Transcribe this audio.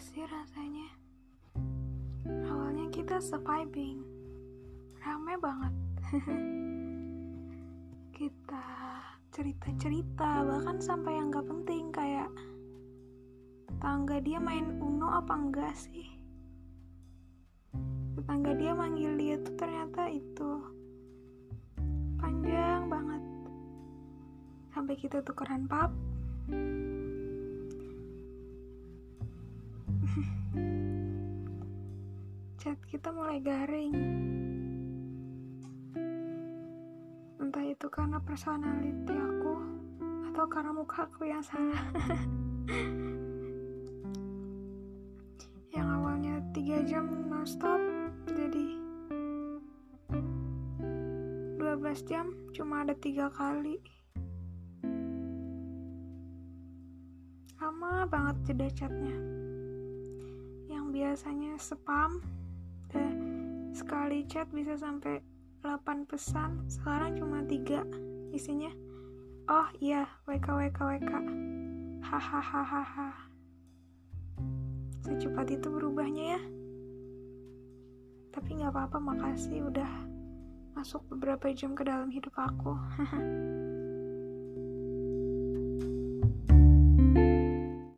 sih rasanya? Awalnya kita surviving, rame banget. kita cerita-cerita, bahkan sampai yang gak penting kayak tetangga dia main Uno apa enggak sih? Tetangga dia manggil dia tuh ternyata itu panjang banget sampai kita tukeran pap chat kita mulai garing. Entah itu karena personality aku atau karena muka aku yang salah. Yang awalnya 3 jam nonstop jadi 12 jam cuma ada tiga kali. Lama banget jeda chatnya. yang biasanya spam. Dan sekali chat bisa sampai 8 pesan. Sekarang cuma tiga isinya. Oh iya wk wk wk hahaha. Secepat itu berubahnya ya. Tapi nggak apa-apa makasih udah masuk beberapa jam ke dalam hidup aku